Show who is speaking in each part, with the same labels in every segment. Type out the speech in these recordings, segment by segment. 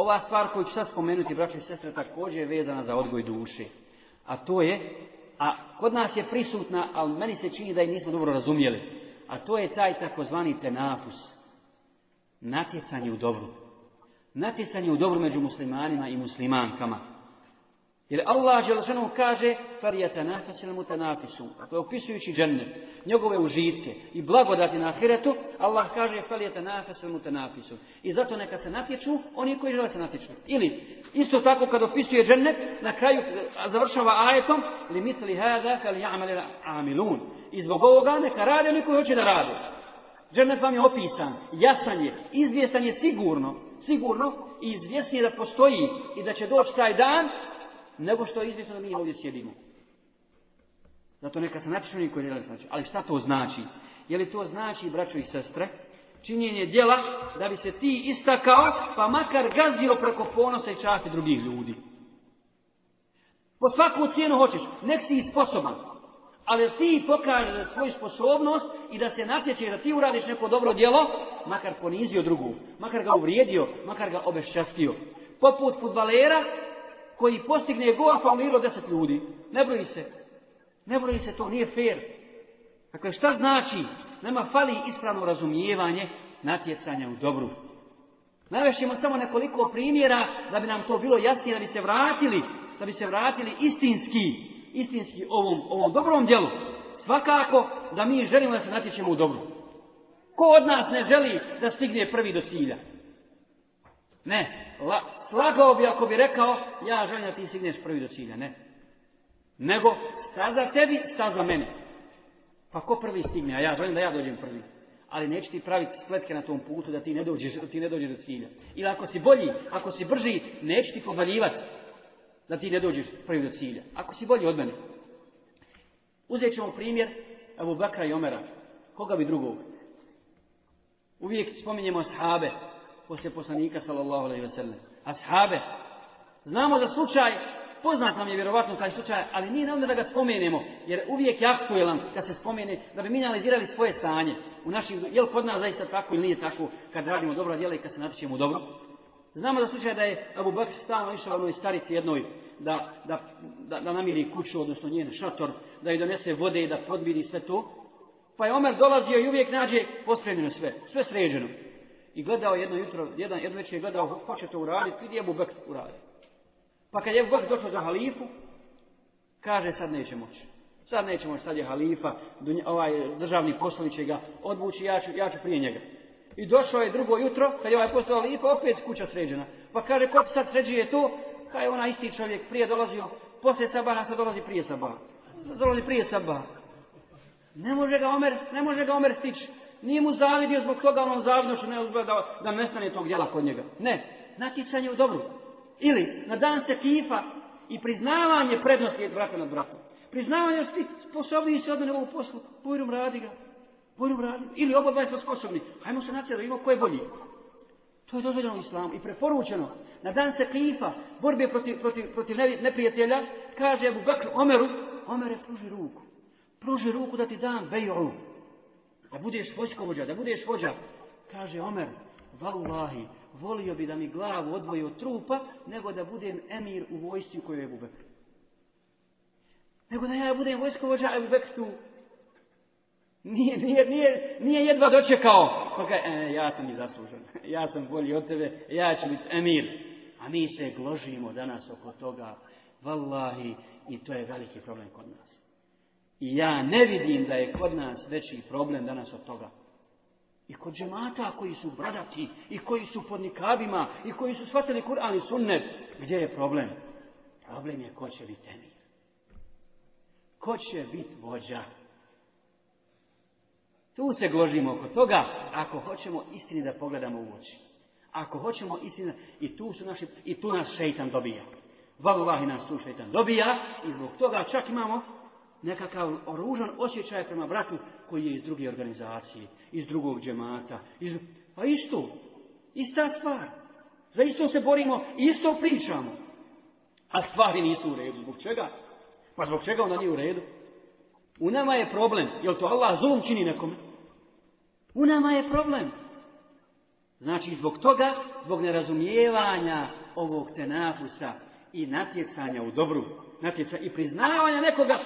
Speaker 1: Ova stvar koju ću sad spomenuti, braće i sestre, također je vezana za odgoj duši, A to je, a kod nas je prisutna, ali meni se čini da je nismo dobro razumijeli, A to je taj takozvani tenafus. Natjecanje u dobru. Natjecanje u dobru među muslimanima i muslimankama. Jer Allah Želešanu kaže Farijata nafasil mutanafisu. je opisujući džennet, njegove užitke i blagodati na ahiretu, Allah kaže Farijata nafasil mutanafisu. I zato neka se natječu oni koji žele se natječu. Ili, isto tako kad opisuje džennet, na kraju završava ajetom li mitli hada fel ja'mal amilun. I zbog ovoga neka rade oni koji hoće da rade. Džennet vam je opisan, jasan je, izvjestan je sigurno, sigurno i izvjesni je da postoji i da će doći taj dan nego što je izvjesno da mi ovdje sjedimo. Zato neka se napišu niko ne znači. Ali šta to znači? Je li to znači, braćo i sestre, činjenje djela da bi se ti istakao, pa makar gazio preko ponosa i časti drugih ljudi? Po svaku cijenu hoćeš, nek si sposoban. Ali ti pokaže svoju sposobnost i da se natječe da ti uradiš neko dobro djelo, makar ponizio drugu, makar ga uvrijedio, makar ga obeščastio. Poput futbalera koji postigne gol bilo pa deset ljudi. Ne broji se. Ne broji se, to nije fair. Dakle, šta znači? Nema fali ispravno razumijevanje natjecanja u dobru. Navešćemo samo nekoliko primjera da bi nam to bilo jasnije, da bi se vratili, da bi se vratili istinski, istinski ovom, ovom dobrom djelu. Svakako da mi želimo da se natječemo u dobru. Ko od nas ne želi da stigne prvi do cilja? Ne, la, slagao bi ako bi rekao, ja želim da ti stigneš prvi do cilja, ne. Nego, staza tebi, staza mene. Pa ko prvi stigne, a ja želim da ja dođem prvi. Ali neće ti praviti spletke na tom putu da ti ne dođeš, da ti ne dođeš do cilja. Ili ako si bolji, ako si brži, neće ti povaljivati da ti ne dođeš prvi do cilja. Ako si bolji od mene. Uzet ćemo primjer Abu Bakra i Omera. Koga bi drugog? Uvijek spominjemo sahabe, poslije poslanika sallallahu alaihi ve sallam. Ashabe. Znamo za slučaj, poznat nam je vjerovatno taj slučaj, ali nije nam da ga spomenemo, jer uvijek je aktuelan kad se spomene, da bi mi analizirali svoje stanje. U našim, jel kod nas zaista tako ili nije tako, kad radimo dobro djela i kad se natječemo dobro. Znamo za slučaj da je Abu Bakr stalno išao onoj starici jednoj da, da, da, namiri kuću, odnosno njen šator, da joj donese vode i da podmiri sve to. Pa je Omer dolazio i uvijek nađe pospremljeno sve, sve sređeno. I gledao jedno jutro, jedan, jedno večer je gledao ko će to uraditi, vidi mu Bekr uradio. Pa kad je Ebu došao za halifu, kaže sad neće moći. Sad neće moći, sad je halifa, ovaj državni poslovi će ga odvući, ja ću, ja ću prije njega. I došao je drugo jutro, kad je ovaj postao halifa, opet kuća sređena. Pa kaže, ko sad sređuje to? Kaj je ona isti čovjek prije dolazio, poslije sabaha, sad dolazi prije sabaha. Sad dolazi prije sabaha. Ne može ga Omer, ne može ga Omer stići. Nije mu zavidio zbog toga, on što ne uzgledao da nestane tog djela kod njega. Ne, natjecanje u dobru. Ili na dan se kifa i priznavanje prednosti brata nad bratom. Priznavanje da ti sposobniji se od mene u poslu. pojrum radi ga. Pojrum radi. Ili oba dva sposobni. Hajmo se natjecati da vidimo ko je bolji. To je dozvoljeno u islamu i preporučeno. Na dan se kifa, borbe protiv, protiv, protiv neprijatelja, kaže Abu Bakr Omeru, Omere pruži ruku. Pruži ruku da ti dam beju. Da budeš vojskovođa, da budeš vođa. Kaže Omer, vallahi, volio bi da mi glavu odvoji od trupa, nego da budem emir u vojsci u kojoj je Ebu Nego da ja budem vojskovođa, u nije, nije, nije, jedva dočekao. Pa e, ja sam i zaslužen, ja sam bolji od tebe, ja ću biti emir. A mi se gložimo danas oko toga, vallahi, i to je veliki problem kod nas. I ja ne vidim da je kod nas veći problem danas od toga. I kod džemata koji su bradati, i koji su pod nikabima, i koji su shvatili Kur'an i sunnet, gdje je problem? Problem je ko će biti emir. Ko će biti vođa? Tu se gložimo oko toga, ako hoćemo istini da pogledamo u oči. Ako hoćemo istini, i tu, su i tu nas šeitan dobija. Valullahi nas tu šeitan dobija i zbog toga čak imamo nekakav oružan osjećaj prema bratu koji je iz druge organizacije, iz drugog džemata. Iz... Pa isto, ista stvar. Za isto se borimo, isto pričamo. A stvari nisu u redu. Zbog čega? Pa zbog čega ona nije u redu? U nama je problem. Jel to Allah zulum čini nekome? U nama je problem. Znači, zbog toga, zbog nerazumijevanja ovog tenafusa, i natjecanja u dobru. Natjeca i priznavanja nekoga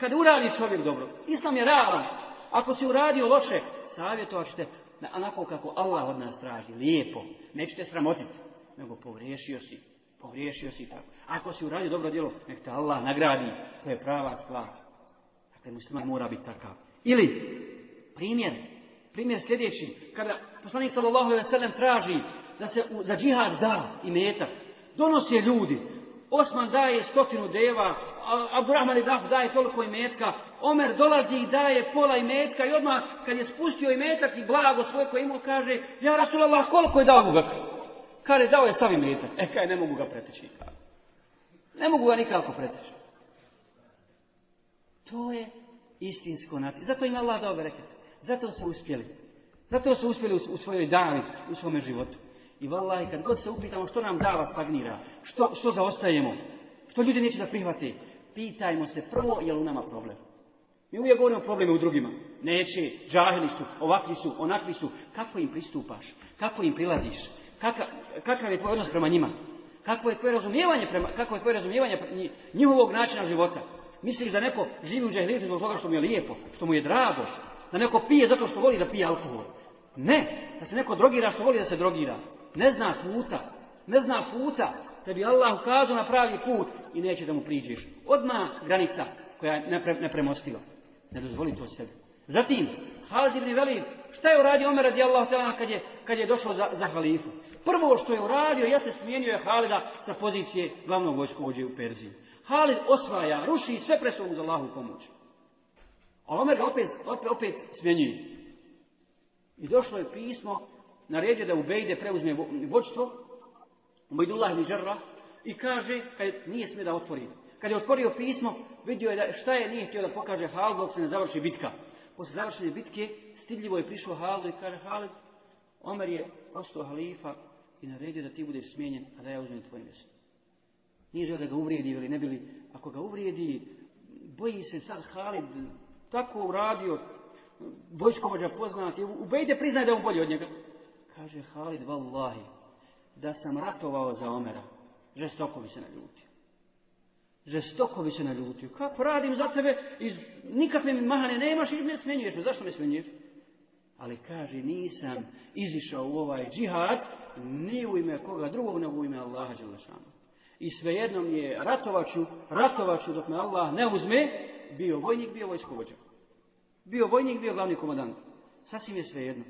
Speaker 1: kada uradi čovjek dobro. Islam je ravan. Ako si uradio loše, savjetovat ćete onako kako Allah od nas traži. Lijepo. Nećete sramotiti. Nego pogriješio si. povriješio si tako. Ako si uradio dobro djelo, nek te Allah nagradi. To je prava stvar. Dakle, musliman mora biti takav. Ili, primjer, primjer sljedeći. Kada poslanik sallallahu traži da se za džihad da i metak, donose ljudi, Osman daje stotinu deva, Abdurrahman Daf daje toliko metka, Omer dolazi i daje pola metka i odmah kad je spustio imetak i blago svoje koje imao kaže Ja Rasulallah koliko je dao mu ga? Kaže dao je sami metak? E kaj ne mogu ga preteći Ne mogu ga nikako preteći. To je istinsko nati. Zato im Allah dao bereket. Zato su uspjeli. Zato su uspjeli u svojoj dani, u svome životu. I vallahi, kad god se upitamo što nam dava stagnira, što, što zaostajemo, što ljudi neće da prihvati, pitajmo se prvo je li u nama problem. Mi uvijek govorimo o problemu u drugima. Neće, džahili su, ovakvi su, onakvi su. Kako im pristupaš? Kako im prilaziš? Kaka, kakav je tvoj odnos prema njima? Kako je tvoje razumijevanje, prema, kako je tvoje razumijevanje njihovog načina života? Misliš da neko živi u zbog toga što mu je lijepo, što mu je drago, da neko pije zato što voli da pije alkohol. Ne, da se neko drogira što voli da se drogira. Ne zna puta. Ne zna puta. Da bi Allah ukazao na pravi put i neće da mu priđeš. Odmah granica koja je nepre, nepremostiva. Ne dozvoli to sebi. Zatim, Halid ibn Velid, šta je uradio Omer radi Allah kad je, kad je došao za, za halifu? Prvo što je uradio, jeste smijenio je Halida sa pozicije glavnog vojskovođe u Perziji. Halid osvaja, ruši sve presovu za Allahu pomoć. A Omer ga opet, opet, opet I došlo je pismo naredio da Ubejde preuzme vođstvo, Ubejdullah ibn i kaže, kad nije smio da otvori. Kad je otvorio pismo, vidio je da, šta je nije htio da pokaže Haldu dok se ne završi bitka. Posle završene bitke, stidljivo je prišao Haldu i kaže, Halid, Omer je ostao halifa i naredio da ti budeš smijenjen, a da ja uzmem tvoje mjesto. Nije želio da ga uvrijedi ili ne bili, ako ga uvrijedi, boji se sad Halid, tako uradio, vojskovođa poznati, Ubejde priznaje da je on bolji od njega. Kaže Halid vallahi, da sam ratovao za Omera, žestoko bi se naljutio. Žestoko bi se naljutio. Kako radim za tebe, iz nikakve mi mahane nemaš i ne smenjuješ me. Zašto me smenjuješ? Ali kaže, nisam izišao u ovaj džihad, ni u ime koga drugog, nego u ime Allaha I svejedno mi je ratovaču, ratovaču dok me Allah ne uzme, bio vojnik, bio vojskovođa. Bio vojnik, bio glavni komandant. Sasvim je svejedno.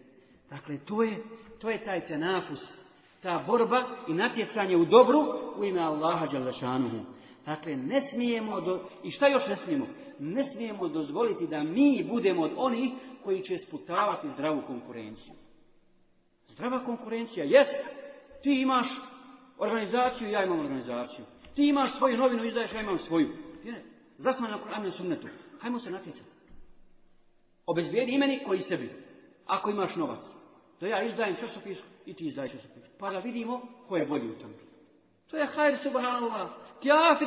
Speaker 1: Dakle, to je, to je taj tenafus, ta borba i natjecanje u dobru u ime Allaha Đalešanuhu. Dakle, ne smijemo, do... i šta još ne smijemo? Ne smijemo dozvoliti da mi budemo od onih koji će sputavati zdravu konkurenciju. Zdrava konkurencija, jes, ti imaš organizaciju, ja imam organizaciju. Ti imaš svoju novinu, izdaješ, ja imam svoju. Zasnovan na i sunnetu. Hajmo se natjecati. Obezbijedi imeni koji sebi. Ako imaš novac, da ja izdajem časopis i ti izdaj časopis. Pa da vidimo ko je bolji u tome. To je hajr subhanallah.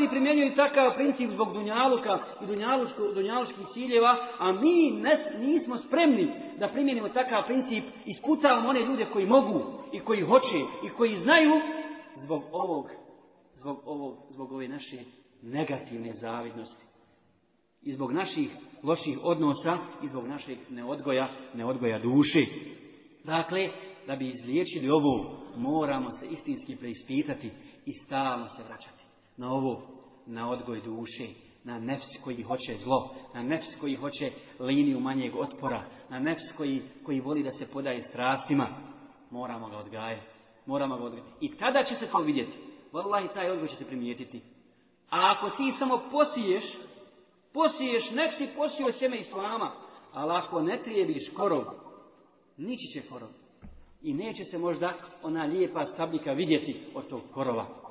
Speaker 1: primjenjuju takav princip zbog dunjaluka i dunjaluških ciljeva, a mi nismo spremni da primjenimo takav princip i sputavamo one ljude koji mogu i koji hoće i koji znaju zbog ovog, zbog ovog, zbog ove naše negativne zavidnosti. I zbog naših loših odnosa i zbog našeg neodgoja, neodgoja duši. Dakle, da bi izliječili ovo, moramo se istinski preispitati i stalno se vraćati na ovo, na odgoj duše, na nefs koji hoće zlo, na nefs koji hoće liniju manjeg otpora, na nefs koji, voli da se podaje strastima. Moramo ga odgajati. Moramo ga odgajati. I tada će se to vidjeti. i taj odgoj će se primijetiti. A ako ti samo posiješ Posiješ, nek si posio sjeme islama, ali ako ne trijebiš korov, nići će korov. I neće se možda ona lijepa stabljika vidjeti od tog korova.